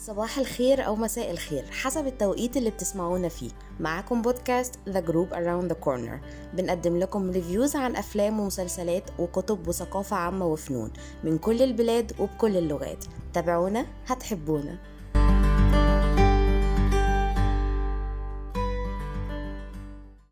صباح الخير أو مساء الخير حسب التوقيت اللي بتسمعونا فيه. معاكم بودكاست The Group Around the Corner. بنقدم لكم ريفيوز عن أفلام ومسلسلات وكتب وثقافة عامة وفنون من كل البلاد وبكل اللغات. تابعونا؟ هتحبونا.